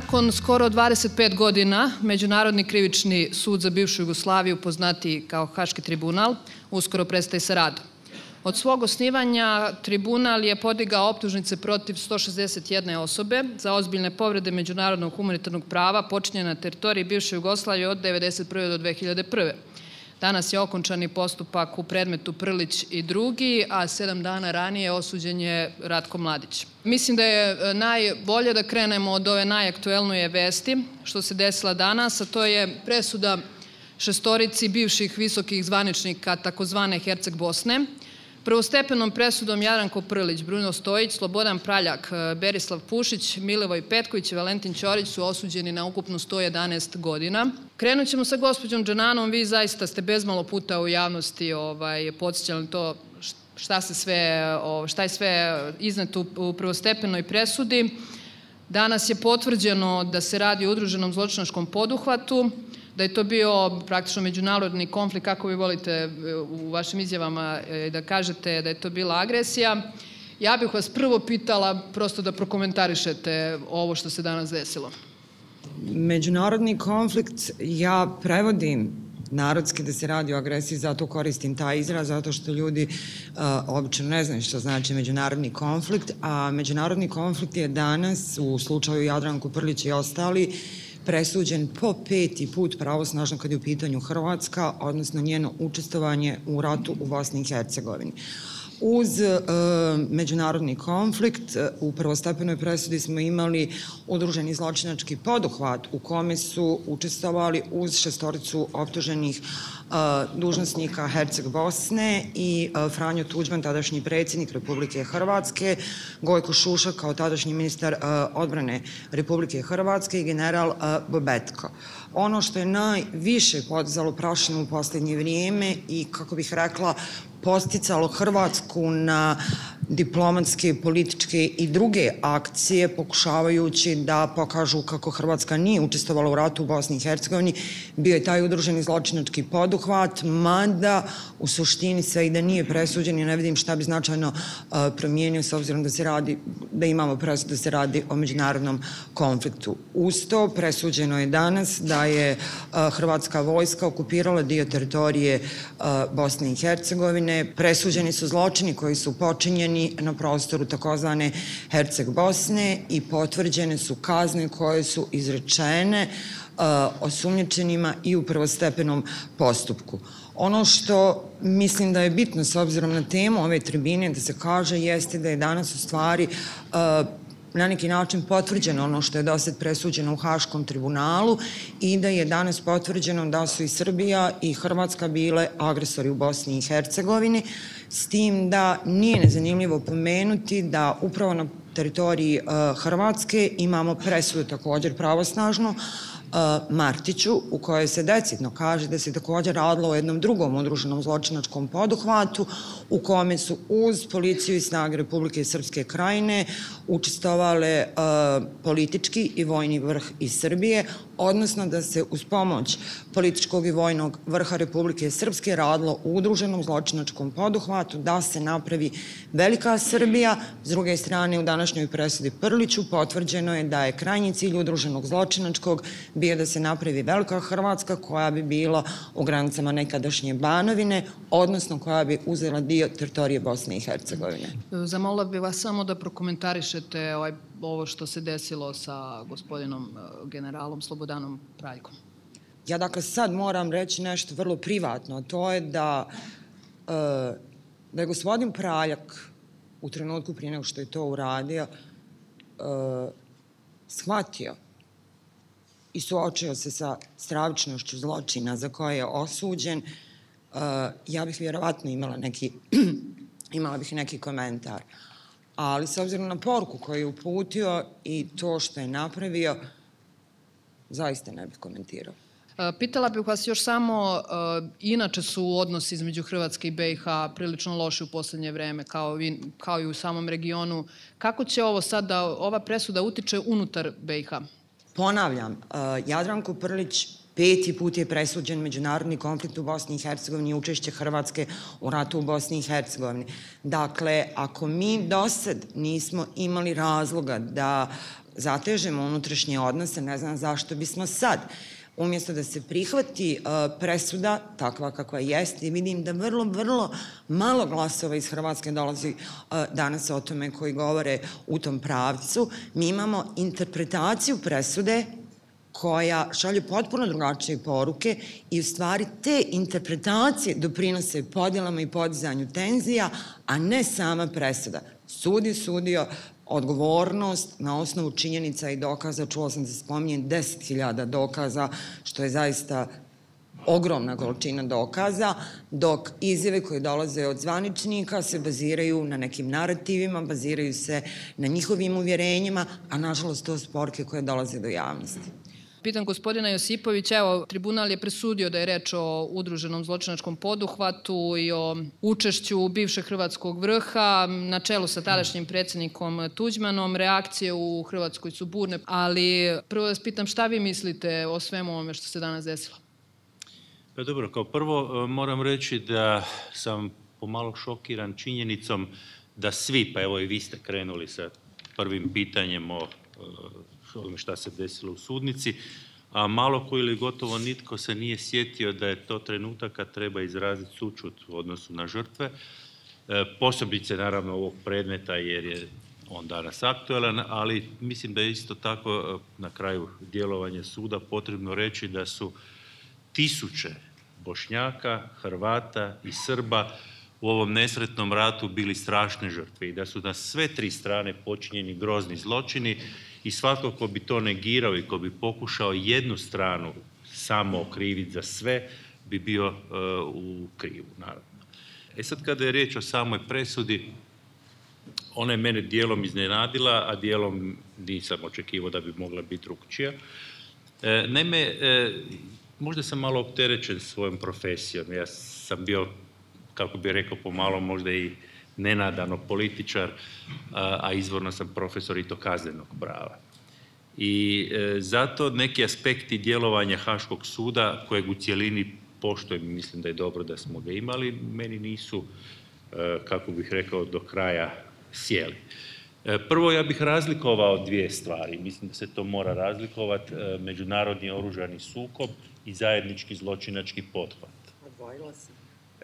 Nakon skoro 25 godina, Međunarodni krivični sud za bivšu Jugoslaviju, poznati kao Haški tribunal, uskoro prestaje sa radom. Od svog osnivanja tribunal je podigao optužnice protiv 161 osobe za ozbiljne povrede međunarodnog humanitarnog prava počinjene na teritoriji bivše Jugoslavije od 1991. do 2001. Danas je okončani postupak u predmetu Prlić i drugi, a sedam dana ranije osuđen je Ratko Mladić. Mislim da je e, najbolje da krenemo od ove najaktuelnije vesti što se desila danas, a to je presuda šestorici bivših visokih zvaničnika takozvane Herceg Bosne, Prvostepenom presudom Jaranko Prlić, Bruno Stojić, Slobodan Praljak, e, Berislav Pušić, Milevoj Petković i Valentin Ćorić su osuđeni na ukupno 111 godina. Krenut ćemo sa gospođom Džananom, vi zaista ste bezmalo puta u javnosti ovaj, podsjećali to šta, se sve, šta je sve iznat u prvostepenoj presudi. Danas je potvrđeno da se radi o udruženom zločinačkom poduhvatu da je to bio praktično međunarodni konflikt, kako vi volite e, u vašim izjavama e, da kažete da je to bila agresija. Ja bih vas prvo pitala prosto da prokomentarišete ovo što se danas desilo. Međunarodni konflikt ja prevodim narodski da se radi o agresiji, zato koristim taj izraz, zato što ljudi e, uh, obično ne znaju što znači međunarodni konflikt, a međunarodni konflikt je danas u slučaju Jadranku Prlić i ostali uh, presuđen po peti put pravosnažno kad je u pitanju Hrvatska, odnosno njeno učestovanje u ratu u Bosni i Hercegovini uz e, međunarodni konflikt e, u prvostepenoj presudi smo imali udruženi zločinački poduhvat u kome su učestvovali uz šestoricu optuženih e, dužnostnika Herceg Bosne i e, Franjo Tuđman, tadašnji predsednik Republike Hrvatske, Gojko Šušak kao tadašnji ministar e, odbrane Republike Hrvatske i general e, Bobetko. E, ono što je najviše podzalo prašinu u poslednje vrijeme i, kako bih rekla, posticalo Hrvatsku na diplomatske, političke i druge akcije pokušavajući da pokažu kako Hrvatska nije učestvovala u ratu u Bosni i Hercegovini. Bio je taj udruženi zločinački poduhvat, mada u suštini sve i da nije presuđen i ne vidim šta bi značajno e, promijenio s obzirom da se radi, da imamo presud da se radi o međunarodnom konfliktu. Usto presuđeno je danas da je e, Hrvatska vojska okupirala dio teritorije e, Bosne i Hercegovine. Presuđeni su zločini koji su počinjeni oni na prostoru takozvane Herceg Bosne i potvrđene su kazne koje su izrečene uh, eh, osumnječenima i u prvostepenom postupku. Ono što mislim da je bitno s obzirom na temu ove tribine da se kaže jeste da je danas u stvari eh, na neki način potvrđeno ono što je dosad presuđeno u Haškom tribunalu i da je danas potvrđeno da su i Srbija i Hrvatska bile agresori u Bosni i Hercegovini, s tim da nije nezanimljivo pomenuti da upravo na teritoriji eh, Hrvatske imamo presudu također pravosnažnu, Martiću, u kojoj se decidno kaže da se takođe radilo o jednom drugom udruženom zločinačkom poduhvatu, u kome su uz policiju i snage Republike Srpske krajine učestovale uh, politički i vojni vrh iz Srbije, odnosno da se uz pomoć političkog i vojnog vrha Republike Srpske radilo u udruženom zločinačkom poduhvatu da se napravi Velika Srbija. S druge strane, u današnjoj presudi Prliću potvrđeno je da je krajnji cilj udruženog zločinačkog bio da se napravi Velika Hrvatska koja bi bila u granicama nekadašnje Banovine, odnosno koja bi uzela dio teritorije Bosne i Hercegovine. Zamola bi vas samo da prokomentarišete ovaj, ovo što se desilo sa gospodinom eh, generalom Slobodanom Praljkom. Ja dakle sad moram reći nešto vrlo privatno, to je da, e, da je gospodin Praljak u trenutku prije nego što je to uradio, uh, shvatio i suočio se sa stravičnošću zločina za koje je osuđen, uh, ja bih vjerovatno imala neki, imala bih neki komentar. Ali s obzirom na poruku koju je uputio i to što je napravio, zaista ne bih komentirao. E, pitala bih vas još samo, e, inače su odnosi između Hrvatske i BiH prilično loši u poslednje vreme, kao, vi, kao i u samom regionu. Kako će ovo sada, da, ova presuda utiče unutar BiH? Ponavljam, e, Jadranko Prlić peti put je presuđen međunarodni konflikt u Bosni i Hercegovini i učešće Hrvatske u ratu u Bosni i Hercegovini. Dakle, ako mi dosad nismo imali razloga da zatežemo unutrašnje odnose, ne znam zašto bismo sad umjesto da se prihvati uh, presuda takva kakva jeste i vidim da vrlo, vrlo malo glasova iz Hrvatske dolazi uh, danas o tome koji govore u tom pravcu. Mi imamo interpretaciju presude koja šalju potpuno drugačije poruke i u stvari te interpretacije doprinose podjelama i podizanju tenzija, a ne sama presuda. Sud je sudio, odgovornost na osnovu činjenica i dokaza, čuo sam da se spominje 10.000 dokaza, što je zaista ogromna količina dokaza, dok izjave koje dolaze od zvaničnika se baziraju na nekim narativima, baziraju se na njihovim uvjerenjima, a nažalost to su koje dolaze do javnosti. Pitam gospodina Josipovića, evo, tribunal je presudio da je reč o udruženom zločinačkom poduhvatu i o učešću bivšeg hrvatskog vrha na čelu sa tadašnjim predsednikom Tuđmanom. Reakcije u Hrvatskoj su burne, ali prvo vas pitam šta vi mislite o svemu ovome što se danas desilo? Pa dobro, kao prvo e, moram reći da sam pomalo šokiran činjenicom da svi, pa evo i vi ste krenuli sa prvim pitanjem o e, ovime šta se desilo u sudnici, a malo ko ili gotovo nitko se nije sjetio da je to trenutak kad treba izraziti sučut u odnosu na žrtve, e, posebice naravno ovog predmeta jer je on danas aktuelan, ali mislim da je isto tako e, na kraju djelovanja suda potrebno reći da su tisuće Bošnjaka, Hrvata i Srba u ovom nesretnom ratu bili strašne žrtve i da su na sve tri strane počinjeni grozni zločini i svatko ko bi to negirao i ko bi pokušao jednu stranu samo okriviti za sve, bi bio uh, u krivu, naravno. E sad kada je reč o samoj presudi, ona je mene dijelom iznenadila, a dijelom nisam očekivao da bi mogla biti drugčija. E, naime, e, možda sam malo opterećen svojom profesijom. Ja sam bio, kako bih rekao, pomalo možda i nenadano političar, a izvorno sam profesor i to kaznenog prava. I e, zato neki aspekti djelovanja Haškog suda, kojeg u cjelini poštojem, mislim da je dobro da smo ga imali, meni nisu, e, kako bih rekao, do kraja sjeli. E, prvo ja bih razlikovao dvije stvari, mislim da se to mora razlikovati, međunarodni oružani sukob i zajednički zločinački pothvat. Odvojila se.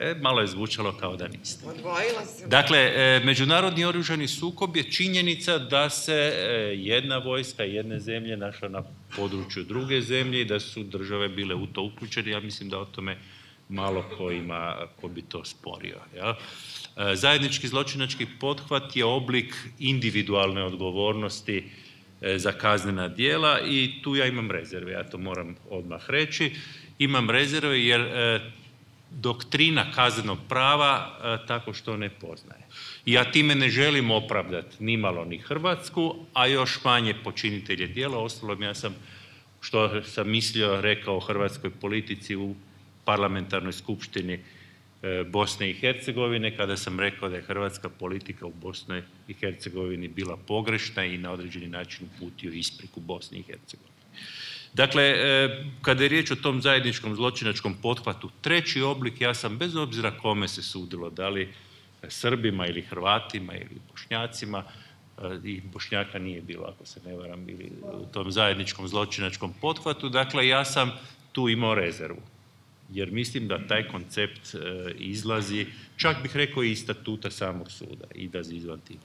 E, malo je zvučalo kao da niste. Odvojila se. Dakle, e, međunarodni oružani sukob je činjenica da se e, jedna vojska jedne zemlje našla na području druge zemlje i da su države bile u to uključene. Ja mislim da o tome malo ko ima, ko bi to sporio. Ja? E, zajednički zločinački pothvat je oblik individualne odgovornosti e, za kaznena dijela i tu ja imam rezerve, ja to moram odmah reći. Imam rezerve jer e, doktrina kaznenog prava a, e, tako što ne poznaje. Ja time ne želim opravdati ni malo ni Hrvatsku, a još manje počinitelje dijela. Ostalom, ja sam, što sam mislio, rekao o hrvatskoj politici u parlamentarnoj skupštini e, Bosne i Hercegovine, kada sam rekao da je hrvatska politika u Bosnoj i Hercegovini bila pogrešna i na određeni način uputio ispriku Bosni i Hercegovini. Dakle, e, kada je riječ o tom zajedničkom zločinačkom pothvatu, treći oblik, ja sam bez obzira kome se sudilo, da li Srbima ili Hrvatima ili Bošnjacima, e, i Bošnjaka nije bilo, ako se ne varam, ili u tom zajedničkom zločinačkom pothvatu, dakle, ja sam tu imao rezervu. Jer mislim da taj koncept e, izlazi, čak bih rekao i iz statuta samog suda, i da izvan tih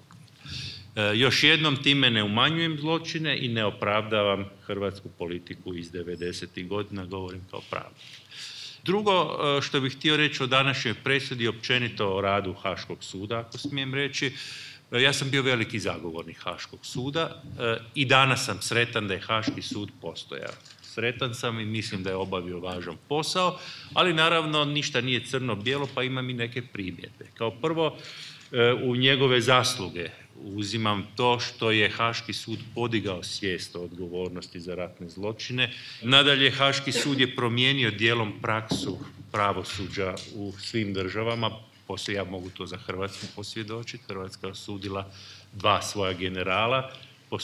E, još jednom time ne umanjujem zločine i ne opravdavam hrvatsku politiku iz 90. godina, govorim kao pravo. Drugo e, što bih htio reći o današnjoj presudi općenito o radu Haškog suda, ako smijem reći, e, ja sam bio veliki zagovornik Haškog suda i danas sam sretan da je Haški sud postojao. Sretan sam i mislim da je obavio važan posao, ali naravno ništa nije crno-bijelo, pa imam i neke primjedbe. Kao prvo, u njegove zasluge uzimam to što je Haški sud podigao svijest o odgovornosti za ratne zločine. Nadalje, Haški sud je promijenio dijelom praksu pravosuđa u svim državama. Poslije ja mogu to za Hrvatsku posvjedočiti. Hrvatska je osudila dva svoja generala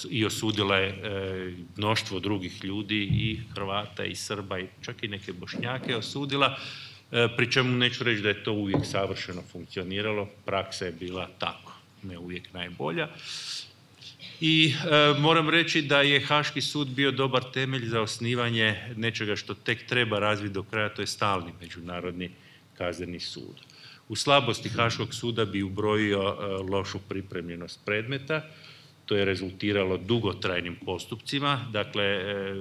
i osudila je e, mnoštvo drugih ljudi i Hrvata i Srba i čak i neke Bošnjake osudila e, pri čemu neću reći da je to uvijek savršeno funkcioniralo, praksa je bila takva ne uvijek najbolja. I e, moram reći da je Haški sud bio dobar temelj za osnivanje nečega što tek treba razviti do kraja, to je stalni međunarodni kazneni sud. U slabosti Haškog suda bi ubrojio e, lošu pripremljenost predmeta, to je rezultiralo dugotrajnim postupcima, dakle e,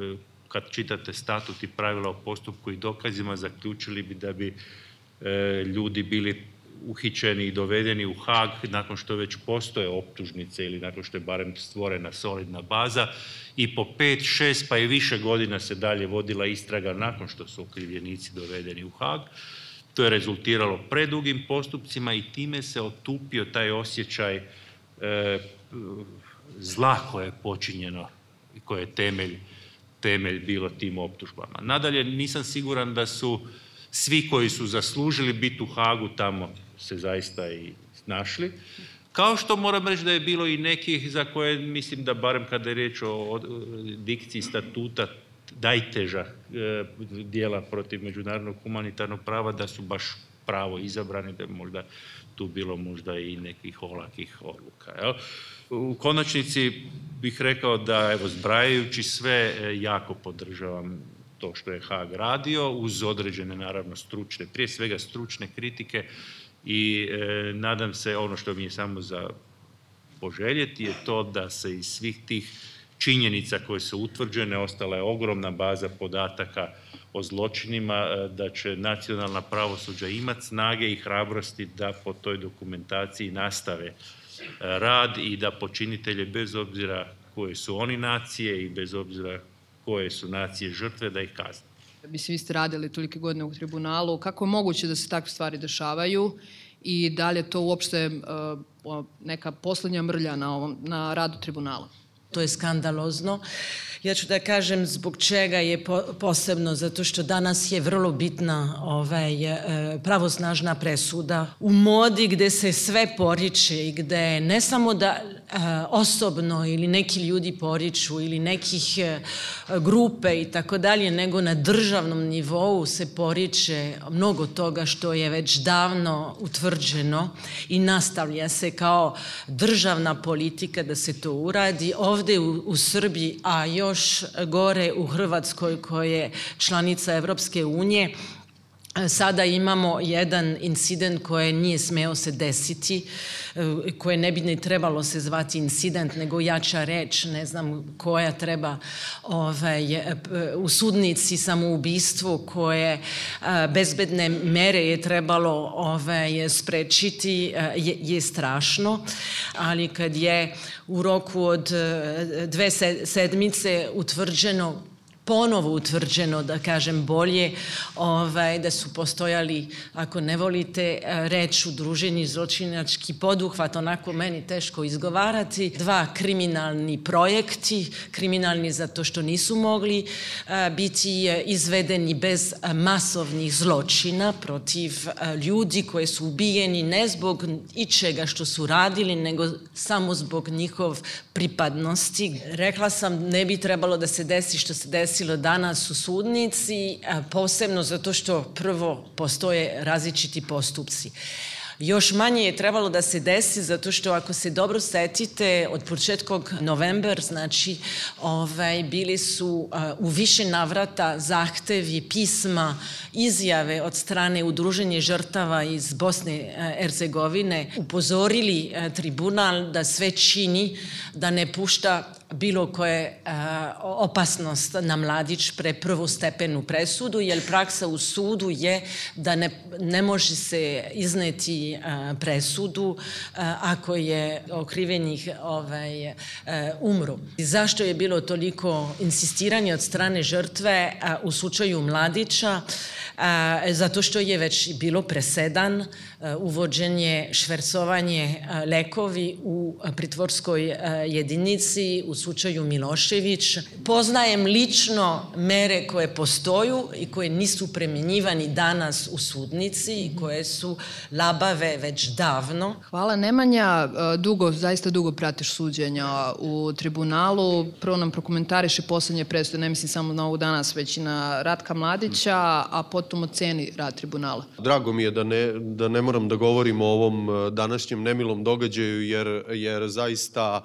kad čitate statut i pravila o postupku i dokazima, zaključili bi da bi e, ljudi bili uhićeni i dovedeni u Hag nakon što već postoje optužnice ili nakon što je barem stvorena solidna baza i po 5, 6 pa i više godina se dalje vodila istraga nakon što su okrivljenici dovedeni u Hag. To je rezultiralo predugim postupcima i time se otupio taj osjećaj e, zla koje je počinjeno i koje je temelj, temelj bilo tim optužbama. Nadalje, nisam siguran da su svi koji su zaslužili biti u Hagu tamo se zaista i našli. Kao što moram reći da je bilo i nekih za koje mislim da barem kada je riječ o dikciji statuta dajteža e, dijela protiv međunarodnog humanitarnog prava da su baš pravo izabrani, da je možda tu bilo možda i nekih olakih odluka. Jel? U konačnici bih rekao da, evo, zbrajajući sve, e, jako podržavam to što je Haag radio, uz određene, naravno, stručne, prije svega stručne kritike, i e, nadam se ono što mi je samo za poželjeti je to da se iz svih tih činjenica koje su utvrđene, ostala je ogromna baza podataka o zločinima, e, da će nacionalna pravosuđa imati snage i hrabrosti da po toj dokumentaciji nastave e, rad i da počinitelje, bez obzira koje su oni nacije i bez obzira koje su nacije žrtve, da ih kazne mislim, da vi ste radili tolike godine u tribunalu, kako je moguće da se takve stvari dešavaju i da li je to uopšte uh, neka poslednja mrlja na, ovom, na radu tribunala? To je skandalozno. Ja ću da kažem zbog čega je po, posebno, zato što danas je vrlo bitna ovaj, e, pravosnažna presuda u modi gde se sve poriče i gde ne samo da e, osobno ili neki ljudi poriču ili nekih e, grupe i tako dalje, nego na državnom nivou se poriče mnogo toga što je već davno utvrđeno i nastavlja se kao državna politika da se to uradi. Ovo ovdje u, u Srbiji, a još gore u Hrvatskoj koja je članica Evropske unije, Sada imamo jedan incident koje nije smeo se desiti, e, koje ne bi ne trebalo se zvati incident, nego jača reč, ne znam koja treba ovaj, e, u sudnici samoubistvo koje e, bezbedne mere je trebalo ovaj, sprečiti, je, je strašno, ali kad je u roku od dve sedmice utvrđeno ponovo utvrđeno, da kažem bolje, ovaj, da su postojali, ako ne volite e, reč, udruženi zločinački poduhvat, onako meni teško izgovarati, dva kriminalni projekti, kriminalni zato što nisu mogli a, e, biti e, izvedeni bez masovnih zločina protiv a, ljudi koji su ubijeni ne zbog ičega što su radili, nego samo zbog njihov pripadnosti. Rekla sam, ne bi trebalo da se desi što se desi desilo danas u sudnici, posebno zato što prvo postoje različiti postupci. Još manje je trebalo da se desi zato što ako se dobro setite od početkog novembra, znači ovaj, bili su uh, u više navrata zahtevi, pisma, izjave od strane udruženja žrtava iz Bosne Ercegovine upozorili uh, tribunal da sve čini da ne pušta bilo koje a, eh, opasnost na mladić pre prvostepenu presudu, jer praksa u sudu je da ne, ne može se izneti a, eh, presudu a, eh, ako je okrivenih ovaj, a, umru. Zašto je bilo toliko insistiranje od strane žrtve a, u slučaju mladića? A, zato što je već bilo presedan E, uvođenje, švercovanje e, lekovi u e, pritvorskoj jedinici u slučaju Milošević. Poznajem lično mere koje postoju i koje nisu premenjivani danas u sudnici i mhm. koje su labave već davno. Hvala Nemanja, dugo, zaista dugo pratiš suđenja u tribunalu. Prvo nam prokomentariše poslednje presude, ne mislim samo na ovu danas, već i na Ratka Mladića, a potom oceni rad tribunala. Drago mi je da ne, da ne moram da govorim o ovom e, današnjem nemilom događaju, jer, jer zaista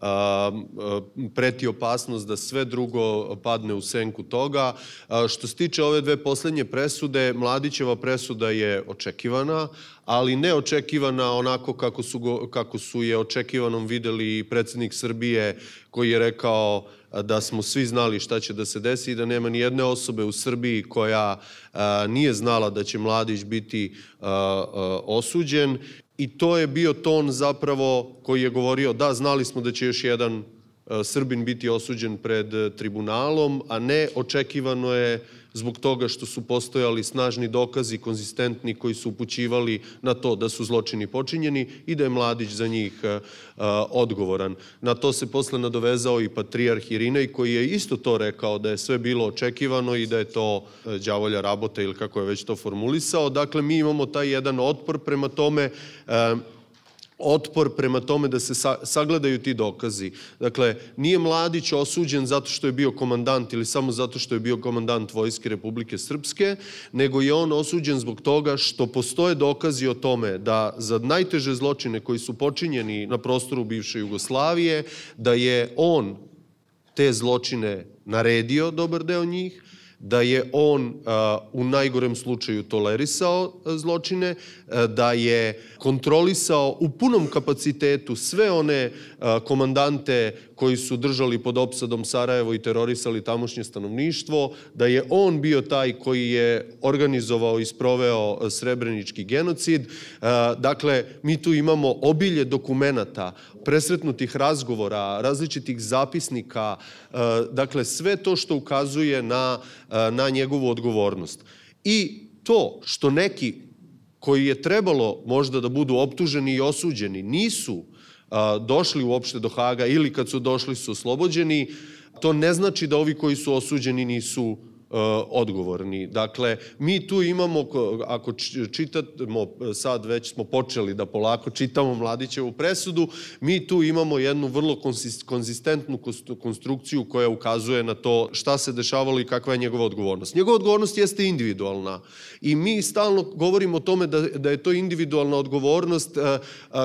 a, e, e, preti opasnost da sve drugo padne u senku toga. A, što se tiče ove dve poslednje presude, Mladićeva presuda je očekivana, ali neočekivana onako kako su, go, kako su je očekivanom videli predsednik Srbije koji je rekao da smo svi znali šta će da se desi i da nema ni jedne osobe u Srbiji koja a, nije znala da će Mladić biti a, a, osuđen i to je bio ton zapravo koji je govorio da znali smo da će još jedan Eh, Srbin biti osuđen pred eh, tribunalom, a ne očekivano je zbog toga što su postojali snažni dokazi, konzistentni, koji su upućivali na to da su zločini počinjeni i da je Mladić za njih eh, odgovoran. Na to se posle nadovezao i patrijarh Irinej, koji je isto to rekao da je sve bilo očekivano i da je to đavolja rabota ili kako je već to formulisao. Dakle, mi imamo taj jedan otpor prema tome otpor prema tome da se sagledaju ti dokazi. Dakle, nije Mladić osuđen zato što je bio komandant ili samo zato što je bio komandant Vojske Republike Srpske, nego je on osuđen zbog toga što postoje dokazi o tome da za najteže zločine koji su počinjeni na prostoru bivše Jugoslavije, da je on te zločine naredio dobar deo njih, da je on u najgorem slučaju tolerisao zločine, da je kontrolisao u punom kapacitetu sve one komandante koji su držali pod opsadom Sarajevo i terorisali tamošnje stanovništvo, da je on bio taj koji je organizovao i sproveo srebrenički genocid. Dakle, mi tu imamo obilje dokumenata, presretnutih razgovora, različitih zapisnika, dakle sve to što ukazuje na na njegovu odgovornost. I to što neki koji je trebalo možda da budu optuženi i osuđeni nisu a, došli uopšte do Haga ili kad su došli su oslobođeni, to ne znači da ovi koji su osuđeni nisu E, odgovorni. Dakle, mi tu imamo, ako čitamo, sad već smo počeli da polako čitamo Mladićevu presudu, mi tu imamo jednu vrlo konzistentnu konstrukciju koja ukazuje na to šta se dešavalo i kakva je njegova odgovornost. Njegova odgovornost jeste individualna i mi stalno govorimo o tome da, da je to individualna odgovornost e, e,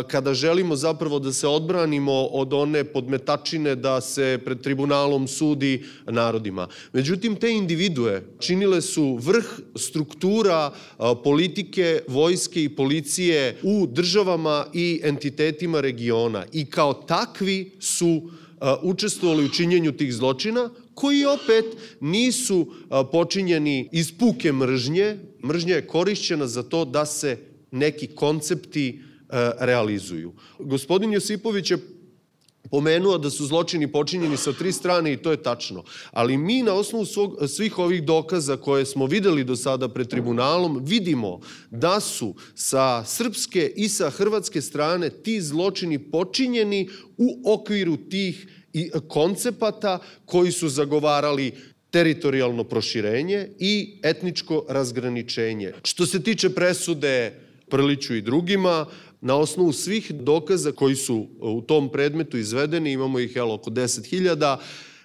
kada želimo zapravo da se odbranimo od one podmetačine da se pred tribunalom sudi narodima. Međutim, te individualne individue činile su vrh struktura politike, vojske i policije u državama i entitetima regiona i kao takvi su učestvovali u činjenju tih zločina koji opet nisu počinjeni iz puke mržnje. Mržnja je korišćena za to da se neki koncepti realizuju. Gospodin Josipović je pomenuo da su zločini počinjeni sa tri strane i to je tačno. Ali mi na osnovu svog, svih ovih dokaza koje smo videli do sada pred tribunalom vidimo da su sa srpske i sa hrvatske strane ti zločini počinjeni u okviru tih i koncepata koji su zagovarali teritorijalno proširenje i etničko razgraničenje. Što se tiče presude Prliću i drugima, na osnovu svih dokaza koji su e, u tom predmetu izvedeni, imamo ih jel, oko 10.000,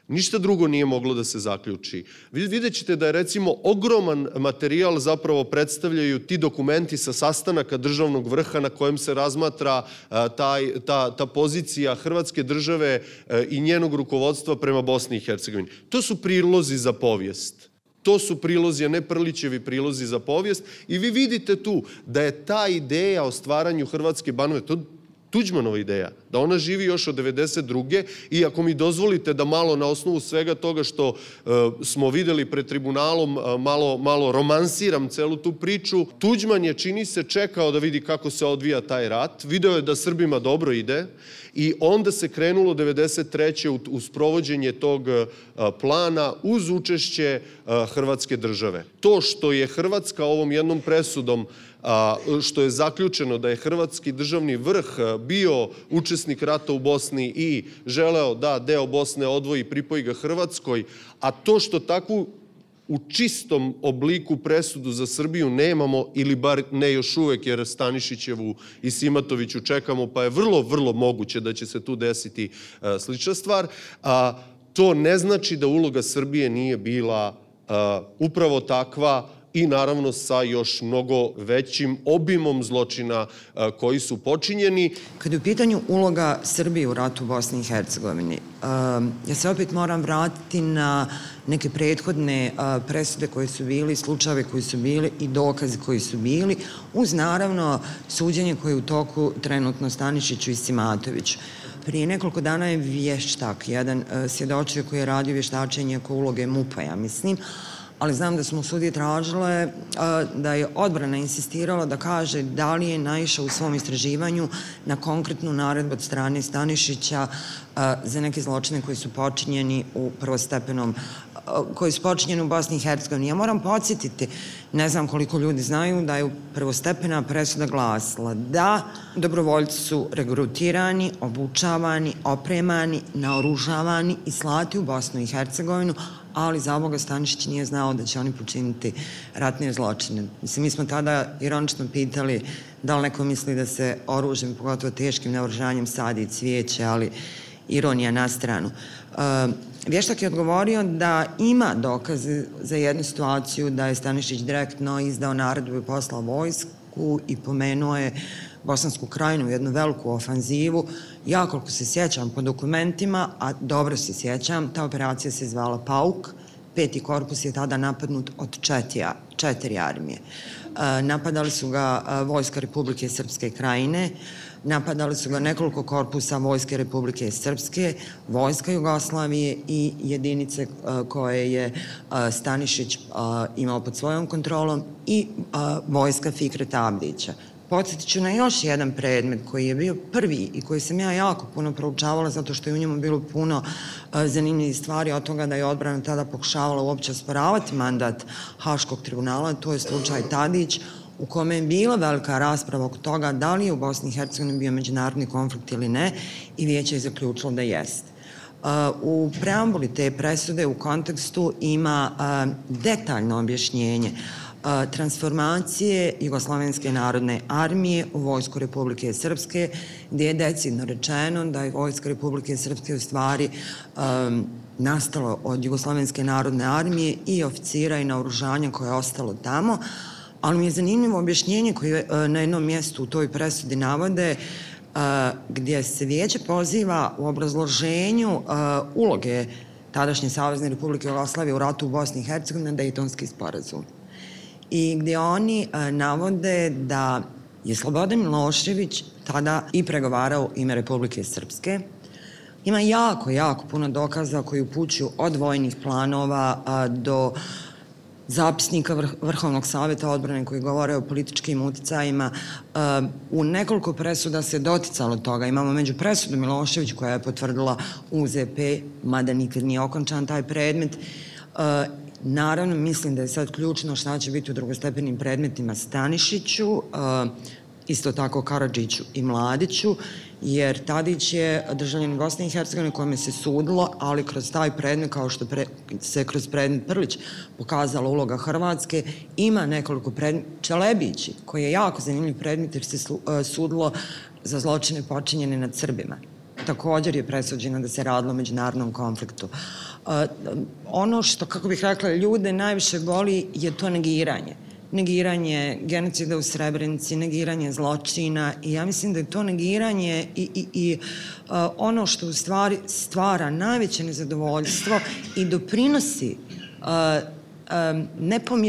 Ništa drugo nije moglo da se zaključi. Vi vidjet ćete da je recimo ogroman materijal zapravo predstavljaju ti dokumenti sa sastanaka državnog vrha na kojem se razmatra e, taj, ta, ta pozicija Hrvatske države e, i njenog rukovodstva prema Bosni i Hercegovini. To su prilozi za povijest. To su prilozi, a ne Prlićevi prilozi za povijest. I vi vidite tu da je ta ideja o stvaranju Hrvatske banove, to Tuđmanova ideja, da ona živi još od 92. i ako mi dozvolite da malo na osnovu svega toga što e, smo videli pred tribunalom, e, malo, malo romansiram celu tu priču, Tuđman je čini se čekao da vidi kako se odvija taj rat, video je da Srbima dobro ide i onda se krenulo 93. u, u tog e, plana uz učešće Hrvatske države. To što je Hrvatska ovom jednom presudom što je zaključeno da je hrvatski državni vrh bio učesnik rata u Bosni i želeo da deo Bosne odvoji i pripoji ga Hrvatskoj, a to što takvu u čistom obliku presudu za Srbiju nemamo ili bar ne još uvek jer Stanišićevu i Simatoviću čekamo pa je vrlo, vrlo moguće da će se tu desiti e, slična stvar. A, to ne znači da uloga Srbije nije bila e, upravo takva i naravno sa još mnogo većim obimom zločina e, koji su počinjeni. Kada je u pitanju uloga Srbije u ratu u Bosni i Hercegovini, e, ja se opet moram vratiti na neke prethodne e, presude koje su bili, slučave koji su bili i dokaze koji su bili, uz naravno suđenje koje je u toku trenutno Stanišiću i Simatoviću. Prije nekoliko dana je vještak, jedan svjedočio koji je radio vještačenje oko uloge MUPA, ja mislim, ali znam da smo sudije tražile e, da je odbrana insistirala da kaže da li je naišao u svom istraživanju na konkretnu naredbu od strane Stanišića e, za neke zločine koji su počinjeni u prvostepenom e, koji su počinjeni u Bosni i Hercegovini. Ja moram podsjetiti, ne znam koliko ljudi znaju, da je prvostepena presuda glasila da dobrovoljci su regrutirani, obučavani, opremani, naoružavani i slati u Bosnu i Hercegovinu, ali za oboga Stanišić nije znao da će oni počiniti ratne zločine. Mislim, mi smo tada ironično pitali da li neko misli da se oružjem, pogotovo teškim naoružanjem sadi cvijeće, ali ironija na stranu. Uh, Vještak je odgovorio da ima dokaze za jednu situaciju da je Stanišić direktno izdao naredbu i poslao vojsku i pomenuo je Bosansku krajinu, jednu veliku ofanzivu Ja koliko se sjećam po dokumentima, a dobro se sjećam, ta operacija se zvala Pauk, peti korpus je tada napadnut od četija, četiri armije. E, napadali su ga e, Vojska Republike Srpske krajine, napadali su ga nekoliko korpusa Vojske Republike Srpske, Vojska Jugoslavije i jedinice e, koje je Stanišić imao pod svojom kontrolom i Vojska Fikreta Abdića. Podsjetit ću na još jedan predmet koji je bio prvi i koji sam ja jako puno proučavala zato što je u njemu bilo puno uh, zanimljivih stvari od toga da je odbrana tada pokušavala uopće osporavati mandat Haškog tribunala, to je slučaj Tadić, u kome je bila velika rasprava oko toga da li je u Bosni i Hercegovini bio međunarodni konflikt ili ne i vijeće je zaključilo da jeste. u preambuli te presude u kontekstu ima e, detaljno objašnjenje uh, transformacije Jugoslovenske narodne armije u Vojsku Republike Srpske, gdje je decidno rečeno da je Vojska Republike Srpske u stvari um, nastalo od Jugoslovenske narodne armije i oficira i naoružanja koje je ostalo tamo, ali mi je zanimljivo objašnjenje koje uh, na jednom mjestu u toj presudi navode uh, gdje se vijeće poziva u obrazloženju uh, uloge tadašnje Savezne Republike Jugoslavije u ratu u Bosni i Hercegovini na Dejtonski sporazum i gde oni e, navode da je Slobodan Milošević tada i pregovarao ime Republike Srpske. Ima jako, jako puno dokaza koji upućuju od vojnih planova do zapisnika Vrhovnog saveta odbrane koji govore o političkim uticajima. E, u nekoliko presuda se doticalo toga. Imamo među presudu Milošević koja je potvrdila UZP, mada nikad nije okončan taj predmet e, Naravno, mislim da je sad ključno šta će biti u drugostepenim predmetima Stanišiću, isto tako Karadžiću i Mladiću, jer Tadić je državljanin Bosne i Hercegovine kojome se sudilo, ali kroz taj predmet, kao što pre, se kroz predmet Prlić pokazala uloga Hrvatske, ima nekoliko predmet, Čelebići, koji je jako zanimljiv predmet jer se sudilo za zločine počinjene nad Srbima također je presuđena da se radilo o međunarodnom konfliktu. E, ono što, kako bih rekla, ljude najviše boli je to negiranje negiranje genocida u Srebrenici, negiranje zločina i ja mislim da je to negiranje i, i, i e, ono što u stvari stvara najveće nezadovoljstvo i doprinosi uh, um,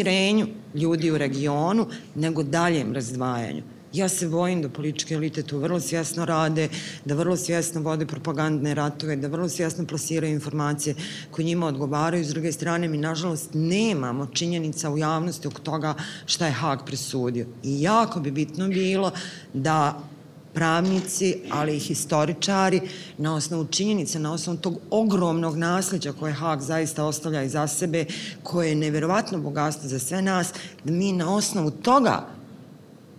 ljudi u regionu, nego daljem razdvajanju. Ja se bojim da političke elite to vrlo svjesno rade, da vrlo svjesno vode propagandne ratove, da vrlo svjesno plasiraju informacije koje njima odgovaraju. S druge strane, mi nažalost nemamo činjenica u javnosti oko toga šta je Hag presudio. I jako bi bitno bilo da pravnici, ali i historičari, na osnovu činjenica, na osnovu tog ogromnog nasleđa koje Hag zaista ostavlja iza sebe, koje je neverovatno bogatstvo za sve nas, da mi na osnovu toga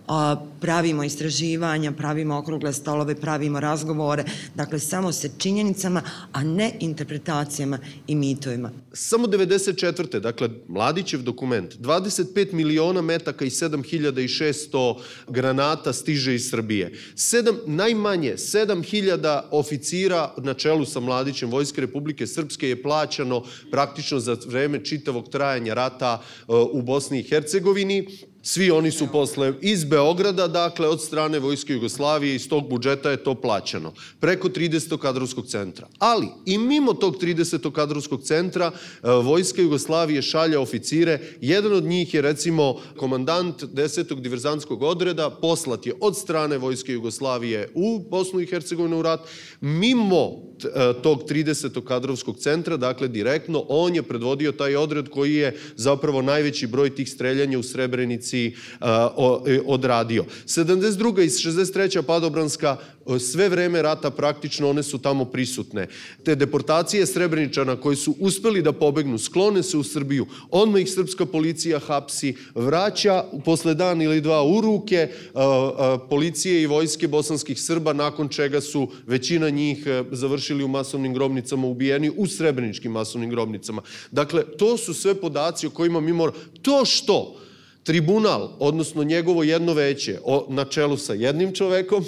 a, pravimo istraživanja, pravimo okrugle stolove, pravimo razgovore, dakle samo se činjenicama, a ne interpretacijama i mitovima. Samo 94. dakle Mladićev dokument, 25 miliona metaka i 7600 granata stiže iz Srbije. 7, najmanje 7000 oficira na čelu sa Mladićem Vojske Republike Srpske je plaćano praktično za vreme čitavog trajanja rata e, u Bosni i Hercegovini. Svi oni su posle iz Beograda dakle, od strane Vojske Jugoslavije iz tog budžeta je to plaćeno. Preko 30. kadrovskog centra. Ali, i mimo tog 30. kadrovskog centra, e, Vojska Jugoslavije šalja oficire. Jedan od njih je, recimo, komandant 10. diverzanskog odreda, poslat je od strane Vojske Jugoslavije u Bosnu i Hercegovinu u rat, mimo E, tog 30. kadrovskog centra, dakle direktno, on je predvodio taj odred koji je zapravo najveći broj tih streljanja u Srebrenici e, e, odradio. 72. i 63. padobranska Eh, sve vreme rata praktično one su tamo prisutne. Te deportacije Srebreničana koji su uspeli da pobegnu, sklone se u Srbiju, odmah ih srpska policija hapsi, vraća posle dan ili dva u ruke eh, eh, policije i vojske bosanskih Srba, nakon čega su većina njih završili u masovnim grobnicama, ubijeni u srebreničkim masovnim grobnicama. Dakle, to su sve podaci o kojima mi moramo... To što tribunal, odnosno njegovo jedno veće, o, na čelu sa jednim čovekom,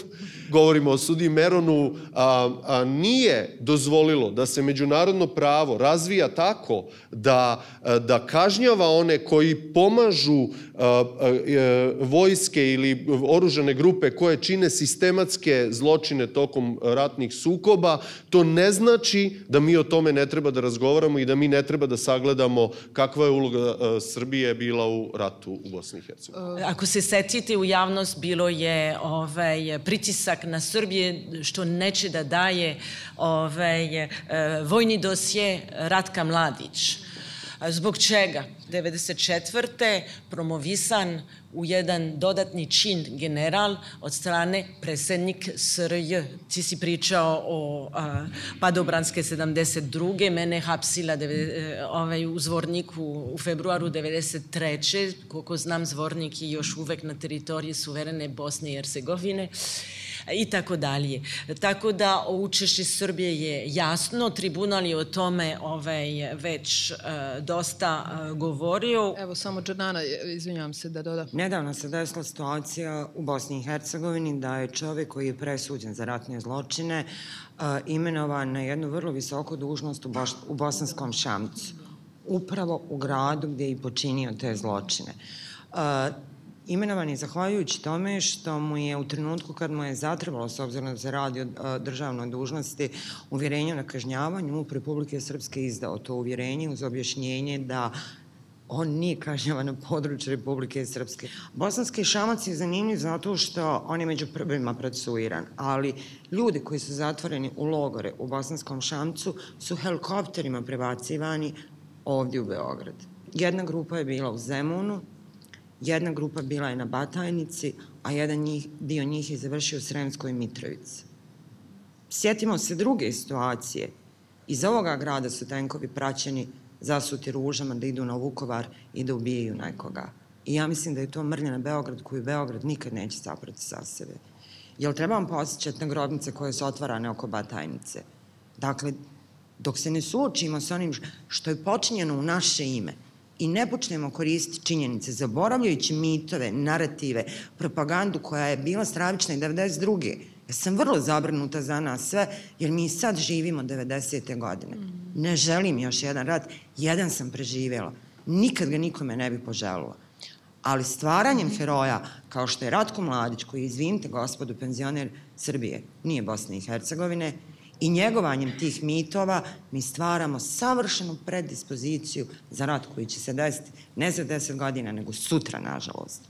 govorimo o sudi Meronu, a, a, nije dozvolilo da se međunarodno pravo razvija tako da, a, da kažnjava one koji pomažu E, vojske ili oružane grupe koje čine sistematske zločine tokom ratnih sukoba, to ne znači da mi o tome ne treba da razgovaramo i da mi ne treba da sagledamo kakva je uloga e, Srbije bila u ratu u Bosni i Hercegovini. E, ako se setite u javnost, bilo je ovaj, pritisak na Srbije što neće da daje ovaj, vojni dosje Ratka Mladić. Zbog čega? 94. promovisan u jedan dodatni čin general od strane predsednik SRJ. Ti si pričao o a, padobranske 72. Mene hapsila deve, e, ovaj, u Zvorniku u februaru 93. Koliko znam, Zvornik je još uvek na teritoriji suverene Bosne i Hercegovine i tako dalje. Tako da o učešće Srbije je jasno, tribunal je o tome ovaj, već e, dosta e, govorio. Evo samo Đornana, e, izvinjavam se da doda. Nedavno se desila situacija u Bosni i Hercegovini da je čovek koji je presuđen za ratne zločine e, imenovan na jednu vrlo visoku dužnost u, Boš, u Bosanskom Šamcu upravo u gradu gde je i počinio te zločine. E, Imenovan je zahvaljujući tome što mu je u trenutku kad mu je zatrebalo, s obzirom da se radi o e, državnoj dužnosti, uvjerenje na kažnjavanju u Republike Srpske izdao to uvjerenje uz objašnjenje da on nije kažnjavan na području Republike Srpske. Bosanski šamac je zanimljiv zato što on je među prvima precuiran, ali ljudi koji su zatvoreni u logore u Bosanskom šamcu su helikopterima prebacivani ovdje u Beograd. Jedna grupa je bila u Zemunu, Jedna grupa bila je na Batajnici, a jedan njih, dio njih je završio u Sremskoj Mitrovici. Sjetimo se druge situacije. Iz ovoga grada su tenkovi praćeni zasuti ružama da idu na Vukovar i da ubijaju nekoga. I ja mislim da je to mrnja na Beograd koju Beograd nikad neće saprati sa sebe. Jel trebam posjećati na grobnice koje su otvarane oko Batajnice? Dakle, dok se ne suočimo sa onim što je počinjeno u naše ime, i ne počnemo koristiti činjenice, zaboravljajući mitove, narative, propagandu koja je bila stravična i 92. Ja sam vrlo zabrinuta za nas sve, jer mi sad živimo 90. godine. Mm. Ne želim još jedan rat, jedan sam preživjela. Nikad ga nikome ne bi poželila. Ali stvaranjem heroja, kao što je Ratko Mladić, koji je, izvinite gospodu, penzioner Srbije, nije Bosne i Hercegovine, i njegovanjem tih mitova mi stvaramo savršenu predispoziciju za rat koji će se desiti ne za 10 godina, nego sutra, nažalost.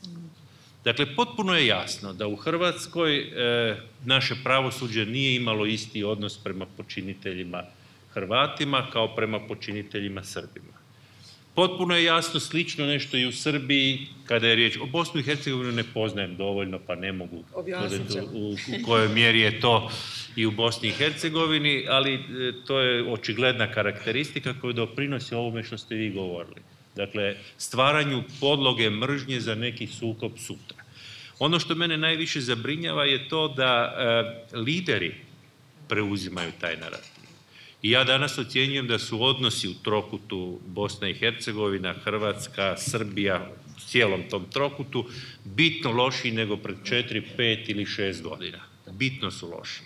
Dakle, potpuno je jasno da u Hrvatskoj e, naše pravosuđe nije imalo isti odnos prema počiniteljima Hrvatima kao prema počiniteljima Srbima. Potpuno je jasno slično nešto i u Srbiji kada je riječ o Bosnu i Hercegovini ne poznajem dovoljno pa ne mogu odeti u, u kojoj mjeri je to i u Bosni i Hercegovini, ali e, to je očigledna karakteristika koja doprinosi ovome što ste vi govorili. Dakle, stvaranju podloge mržnje za neki sukob sutra. Ono što mene najviše zabrinjava je to da e, lideri preuzimaju taj narativ. I ja danas ocjenjujem da su odnosi u trokutu Bosna i Hercegovina, Hrvatska, Srbija, cijelom tom trokutu, bitno lošiji nego pred 4, 5 ili 6 godina. Bitno su lošiji.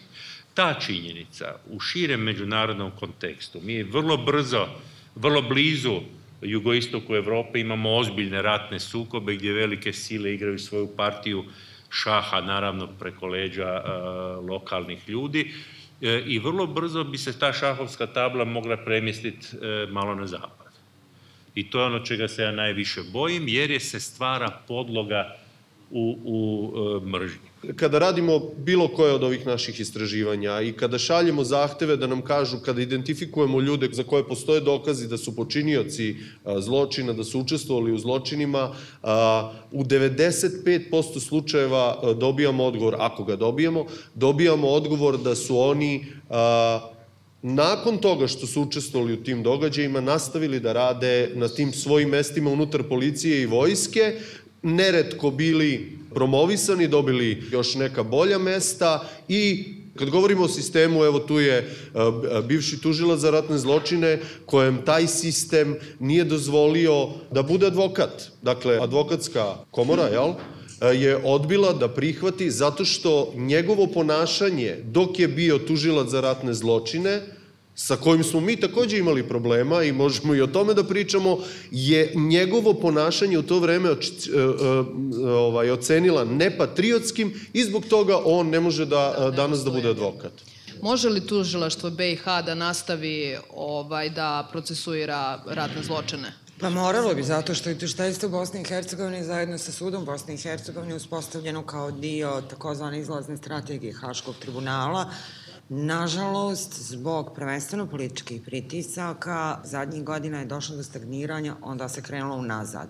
Ta činjenica u širem međunarodnom kontekstu, mi je vrlo brzo, vrlo blizu jugoistoku Evrope imamo ozbiljne ratne sukobe gdje velike sile igraju svoju partiju šaha, naravno preko leđa e, lokalnih ljudi, E, i vrlo brzo bi se ta šahovska tabla mogla premjestiti e, malo na zapad. I to je ono čega se ja najviše bojim, jer je se stvara podloga u, u e, mržnji. Kada radimo bilo koje od ovih naših istraživanja i kada šaljemo zahteve da nam kažu, kada identifikujemo ljude za koje postoje dokazi da su počinioci e, zločina, da su učestvovali u zločinima, a, e, u 95% slučajeva e, dobijamo odgovor, ako ga dobijemo, dobijamo odgovor da su oni a, nakon toga što su učestvovali u tim događajima, nastavili da rade na tim svojim mestima unutar policije i vojske, neretko bili promovisani, dobili još neka bolja mesta i Kad govorimo o sistemu, evo tu je eh, bivši tužilac za ratne zločine kojem taj sistem nije dozvolio da bude advokat. Dakle, advokatska komora, jel? Eh, je odbila da prihvati zato što njegovo ponašanje dok je bio tužilac za ratne zločine sa kojim smo mi takođe imali problema i možemo i o tome da pričamo, je njegovo ponašanje u to vreme e, e, ovaj, ocenila nepatriotskim i zbog toga on ne može da, e, danas da bude advokat. Može li tužilaštvo BiH da nastavi ovaj, da procesuira ratne zločine? Pa moralo bi, zato što je tuštajstvo Bosne i Hercegovine zajedno sa sudom Bosne i Hercegovine uspostavljeno kao dio takozvane izlazne strategije Haškog tribunala, Nažalost, zbog prvenstveno političkih pritisaka, zadnjih godina je došlo do stagniranja, onda se krenulo unazad.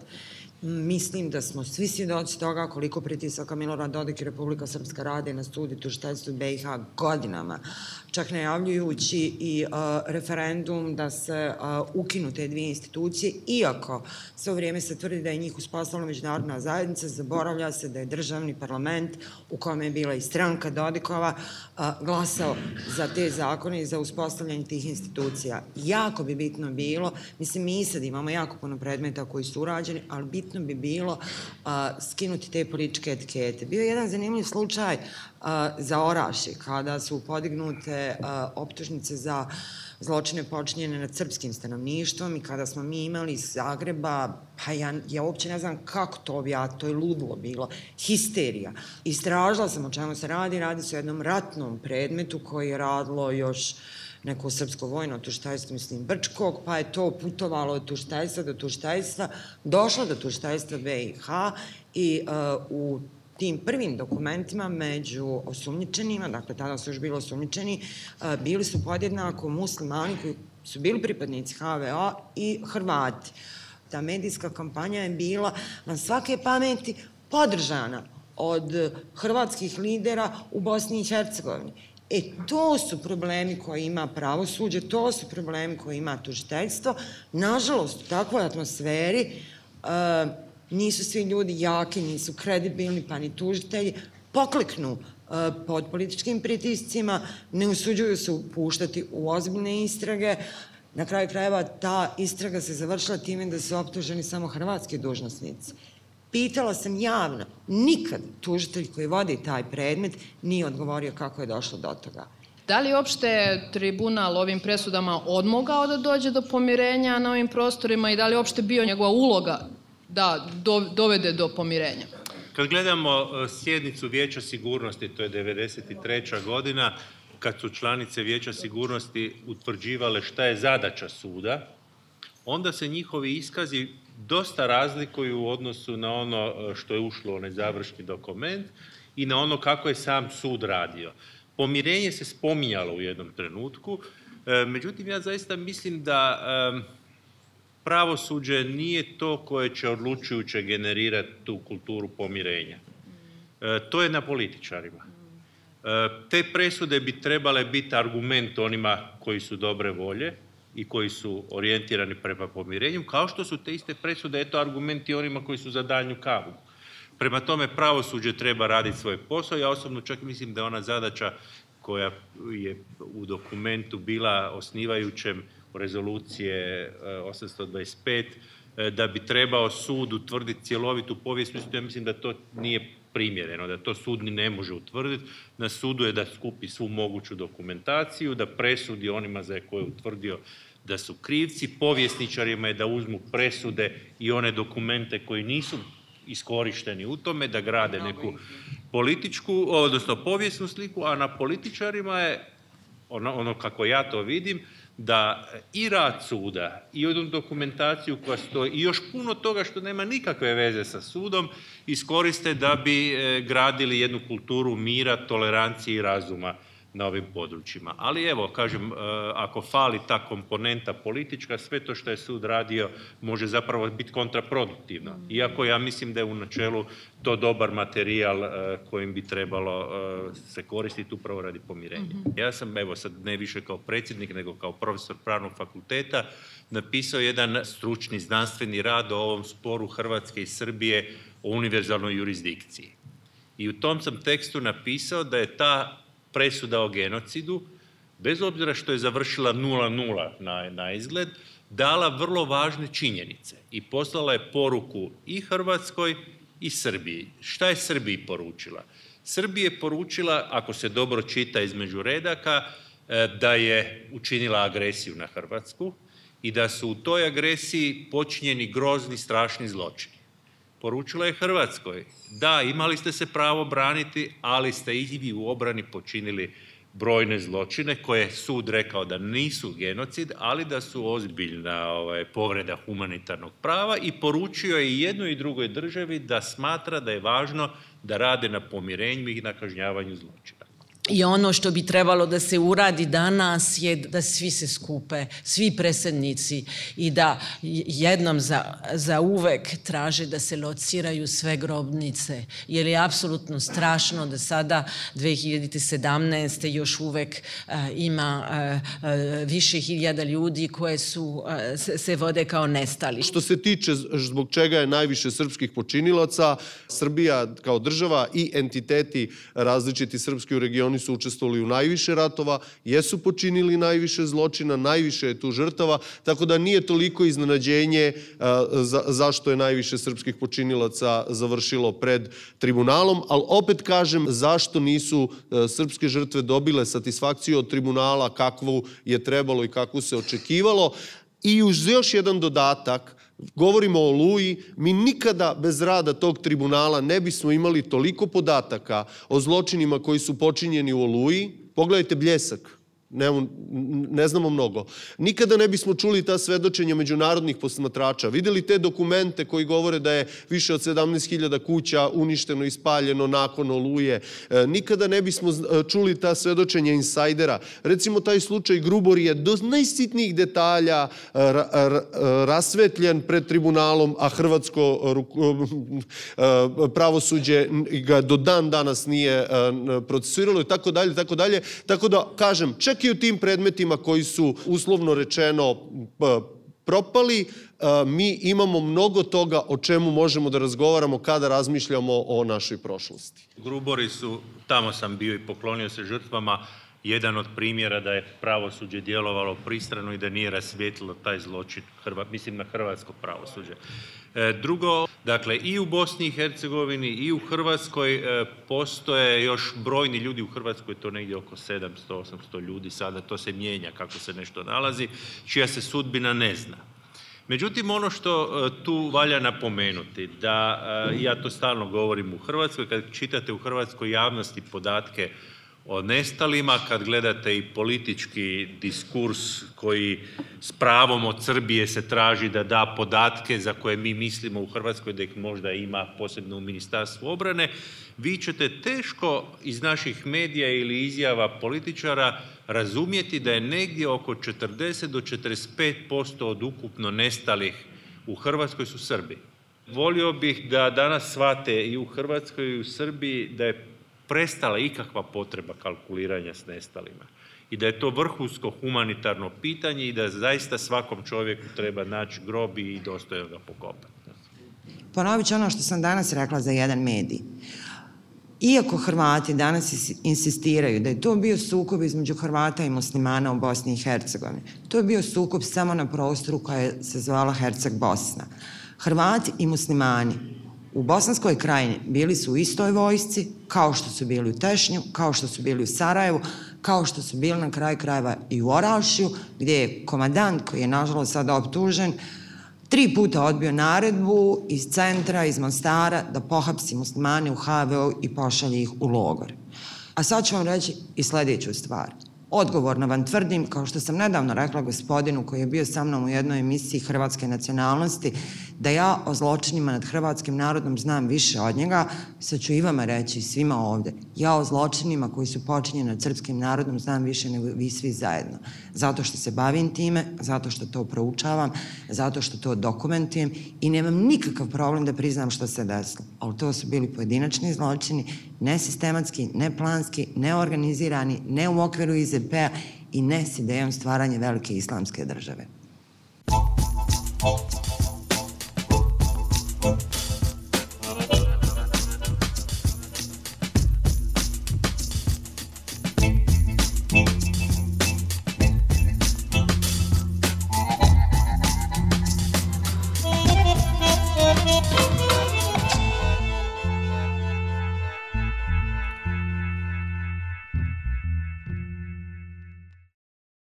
Mislim da smo svi svjedoci toga koliko pritisaka Milorad Dodik i Republika Srpska rade na studiju tuštajstvu BiH godinama čak najavljujući i a, e, referendum da se a, e, ukinu te dvije institucije, iako sve vrijeme se tvrdi da je njih uspostavila međunarodna zajednica, zaboravlja se da je državni parlament u kome je bila i stranka Dodikova a, e, glasao za te zakone i za uspostavljanje tih institucija. Jako bi bitno bilo, mislim mi i sad imamo jako puno predmeta koji su urađeni, ali bitno bi bilo a, skinuti te političke etikete. Bio je jedan zanimljiv slučaj za Oraši, kada su podignute optužnice za zločine počinjene nad srpskim stanovništvom i kada smo mi imali iz Zagreba, pa ja, ja uopće ne znam kako to objaviti, to je ludlo bilo, histerija. Istražila sam o čemu se radi, radi se o jednom ratnom predmetu koji je radilo još neko srpsko vojno tuštajstvo, mislim, Brčkog, pa je to putovalo od tuštajstva do tuštajstva, došlo do tuštajstva BiH i uh, u tim prvim dokumentima među osumnjičenima, dakle tada su još bili osumnjičeni, e, bili su podjednako muslimani koji su bili pripadnici HVO i Hrvati. Ta medijska kampanja je bila na svake pameti podržana od hrvatskih lidera u Bosni i Hercegovini. E, to su problemi koje ima pravosuđe, to su problemi koje ima tužiteljstvo. Nažalost, u takvoj atmosferi uh, nisu svi ljudi jaki, nisu kredibilni, pa ni tužitelji, pokleknu e, pod političkim pritiscima, ne usuđuju se upuštati u ozbiljne istrage. Na kraju krajeva ta istraga se završila time da su optuženi samo hrvatski dužnosnici. Pitala sam javno, nikad tužitelj koji vodi taj predmet nije odgovorio kako je došlo do toga. Da li uopšte tribunal ovim presudama odmogao da dođe do pomirenja na ovim prostorima i da li uopšte bio njegova uloga da do, dovede do pomirenja. Kad gledamo e, sjednicu Vijeća sigurnosti, to je 93. godina, kad su članice Vijeća sigurnosti utvrđivale šta je zadaća suda, onda se njihovi iskazi dosta razlikuju u odnosu na ono e, što je ušlo u onaj dokument i na ono kako je sam sud radio. Pomirenje se spominjalo u jednom trenutku, e, međutim ja zaista mislim da pravosuđe nije to koje će odlučujuće generirati tu kulturu pomirenja. Mm. E, to je na političarima. Mm. E, te presude bi trebale biti argument onima koji su dobre volje i koji su orijentirani prema pomirenju, kao što su te iste presude, eto, argumenti onima koji su za daljnju kavu. Prema tome, pravosuđe treba raditi svoj posao. Ja osobno čak mislim da je ona zadaća koja je u dokumentu bila osnivajućem rezolucije 825, eh, eh, da bi trebao sud utvrditi cjelovitu povijest, mislim, ja mislim da to nije primjereno, da to sud ni ne može utvrditi. Na sudu je da skupi svu moguću dokumentaciju, da presudi onima za koje je utvrdio da su krivci, povjesničarima je da uzmu presude i one dokumente koji nisu iskorišteni u tome, da grade neku političku, odnosno povijesnu sliku, a na političarima je, ono, ono kako ja to vidim, da i rad suda i odnu dokumentaciju koja stoji i još puno toga što nema nikakve veze sa sudom iskoriste da bi e, gradili jednu kulturu mira, tolerancije i razuma na ovim područjima. Ali evo, kažem, e, ako fali ta komponenta politička, sve to što je sud radio može zapravo biti kontraproduktivno. Mm. Iako ja mislim da je u načelu to dobar materijal e, kojim bi trebalo e, se koristiti upravo radi pomirenja. Mm-hmm. Ja sam, evo sad ne više kao predsjednik, nego kao profesor pravnog fakulteta, napisao jedan stručni znanstveni rad o ovom sporu Hrvatske i Srbije o univerzalnoj jurisdikciji. I u tom sam tekstu napisao da je ta presuda o genocidu, bez obzira što je završila 0-0 na, na izgled, dala vrlo važne činjenice i poslala je poruku i Hrvatskoj i Srbiji. Šta je Srbiji poručila? Srbiji je poručila, ako se dobro čita između redaka, e, da je učinila agresiju na Hrvatsku i da su u toj agresiji počinjeni grozni, strašni zločini. Poručila je Hrvatskoj, da, imali ste se pravo braniti, ali ste i vi u obrani počinili brojne zločine koje je sud rekao da nisu genocid, ali da su ozbiljna ovaj, povreda humanitarnog prava i poručio je i jednoj i drugoj državi da smatra da je važno da rade na pomirenju i na kažnjavanju zločina. I ono što bi trebalo da se uradi danas je da svi se skupe, svi presednici i da jednom za, za uvek traže da se lociraju sve grobnice. Jer je apsolutno strašno da sada 2017. još uvek a, eh, ima a, eh, a, eh, više hiljada ljudi koje su, a, se, se vode kao nestali. Što se tiče zbog čega je najviše srpskih počinilaca, Srbija kao država i entiteti različiti srpski u regionu oni su učestvovali u najviše ratova, jesu počinili najviše zločina, najviše je tu žrtava, tako da nije toliko iznenađenje e, za, zašto je najviše srpskih počinilaca završilo pred tribunalom, ali opet kažem zašto nisu e, srpske žrtve dobile satisfakciju od tribunala kakvu je trebalo i kakvu se očekivalo. I uz još jedan dodatak, Govorimo o Luji, mi nikada bez rada tog tribunala ne bismo imali toliko podataka o zločinima koji su počinjeni u Oluji. Pogledajte Bljesak ne, ne znamo mnogo. Nikada ne bismo čuli ta svedočenja međunarodnih posmatrača, videli te dokumente koji govore da je više od 17.000 kuća uništeno i spaljeno nakon oluje. E, nikada ne bismo e, čuli ta svedočenja insajdera. Recimo, taj slučaj Grubor je do najsitnijih detalja e, rasvetljen pred tribunalom, a hrvatsko pravosuđe ga do dan danas nije procesuiralo i tako dalje, tako dalje. Tako da, kažem, ček čak i u tim predmetima koji su uslovno rečeno propali, e, mi imamo mnogo toga o čemu možemo da razgovaramo kada razmišljamo o našoj prošlosti. Grubori su, tamo sam bio i poklonio se žrtvama, jedan od primjera da je pravosuđe djelovalo pristrano i da nije rasvijetilo taj zločin, mislim na hrvatsko pravosuđe. E, drugo, dakle i u Bosni i Hercegovini i u Hrvatskoj e, postoje još brojni ljudi u Hrvatskoj, to negdje oko 700-800 ljudi sada, to se mijenja kako se nešto nalazi, čija se sudbina ne zna. Međutim, ono što e, tu valja napomenuti, da ja to stalno govorim u Hrvatskoj, kad čitate u Hrvatskoj javnosti podatke o nestalima, kad gledate i politički diskurs koji s pravom od Srbije se traži da da podatke za koje mi mislimo u Hrvatskoj da ih možda ima posebno u Ministarstvu obrane, vi ćete teško iz naših medija ili izjava političara razumjeti da je negdje oko 40 do 45% od ukupno nestalih u Hrvatskoj su Srbi. Volio bih da danas shvate i u Hrvatskoj i u Srbiji da je prestala ikakva potreba kalkuliranja s nestalima i da je to vrhunsko humanitarno pitanje i da zaista svakom čovjeku treba naći grob i dostojno ga pokopati. Ponovit ću ono što sam danas rekla za jedan medij. Iako Hrvati danas insistiraju da je to bio sukob između Hrvata i muslimana u Bosni i Hercegovini, to je bio sukob samo na prostoru koja se zvala Herceg Bosna. Hrvati i muslimani U Bosanskoj krajini bili su u istoj vojsci, kao što su bili u Tešnju, kao što su bili u Sarajevu, kao što su bili na kraju krajeva i u Orašju, gdje je komadant koji je nažalost sada optužen, tri puta odbio naredbu iz centra, iz Mostara, da pohapsi muslimane u HVO i pošalje ih u logor. A sad ću vam reći i sljedeću stvar – Odgovorno vam tvrdim, kao što sam nedavno rekla gospodinu koji je bio sa mnom u jednoj emisiji Hrvatske nacionalnosti, da ja o zločinima nad hrvatskim narodom znam više od njega, sad ću i vama reći svima ovde, ja o zločinima koji su počinjeni nad srpskim narodom znam više nego vi svi zajedno. Zato što se bavim time, zato što to proučavam, zato što to dokumentujem i nemam nikakav problem da priznam što se desilo. Ali to su bili pojedinačni zločini, ne sistematski, ne planski, neorganizirani, ne u okviru iza SDP-a i ne s idejom stvaranja velike islamske države.